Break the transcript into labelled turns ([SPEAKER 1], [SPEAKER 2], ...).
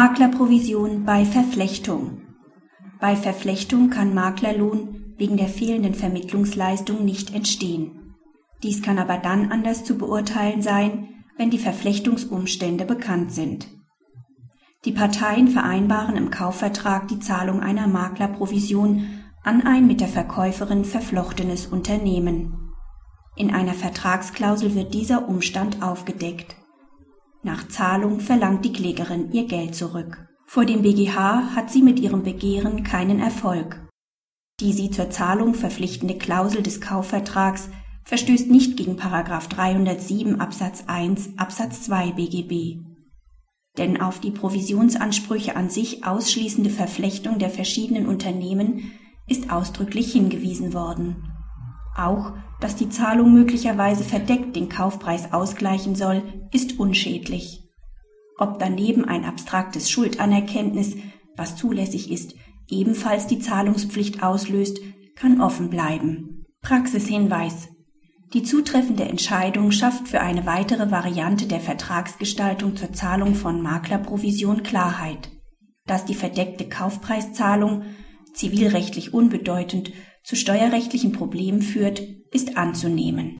[SPEAKER 1] Maklerprovision bei Verflechtung. Bei Verflechtung kann Maklerlohn wegen der fehlenden Vermittlungsleistung nicht entstehen. Dies kann aber dann anders zu beurteilen sein, wenn die Verflechtungsumstände bekannt sind. Die Parteien vereinbaren im Kaufvertrag die Zahlung einer Maklerprovision an ein mit der Verkäuferin verflochtenes Unternehmen. In einer Vertragsklausel wird dieser Umstand aufgedeckt. Nach Zahlung verlangt die Klägerin ihr Geld zurück. Vor dem BGH hat sie mit ihrem Begehren keinen Erfolg. Die sie zur Zahlung verpflichtende Klausel des Kaufvertrags verstößt nicht gegen 307 Absatz 1 Absatz 2 BGB. Denn auf die Provisionsansprüche an sich ausschließende Verflechtung der verschiedenen Unternehmen ist ausdrücklich hingewiesen worden. Auch, dass die Zahlung möglicherweise verdeckt den Kaufpreis ausgleichen soll, ist unschädlich. Ob daneben ein abstraktes Schuldanerkenntnis, was zulässig ist, ebenfalls die Zahlungspflicht auslöst, kann offen bleiben. Praxishinweis. Die zutreffende Entscheidung schafft für eine weitere Variante der Vertragsgestaltung zur Zahlung von Maklerprovision Klarheit. Dass die verdeckte Kaufpreiszahlung zivilrechtlich unbedeutend zu steuerrechtlichen Problemen führt, ist anzunehmen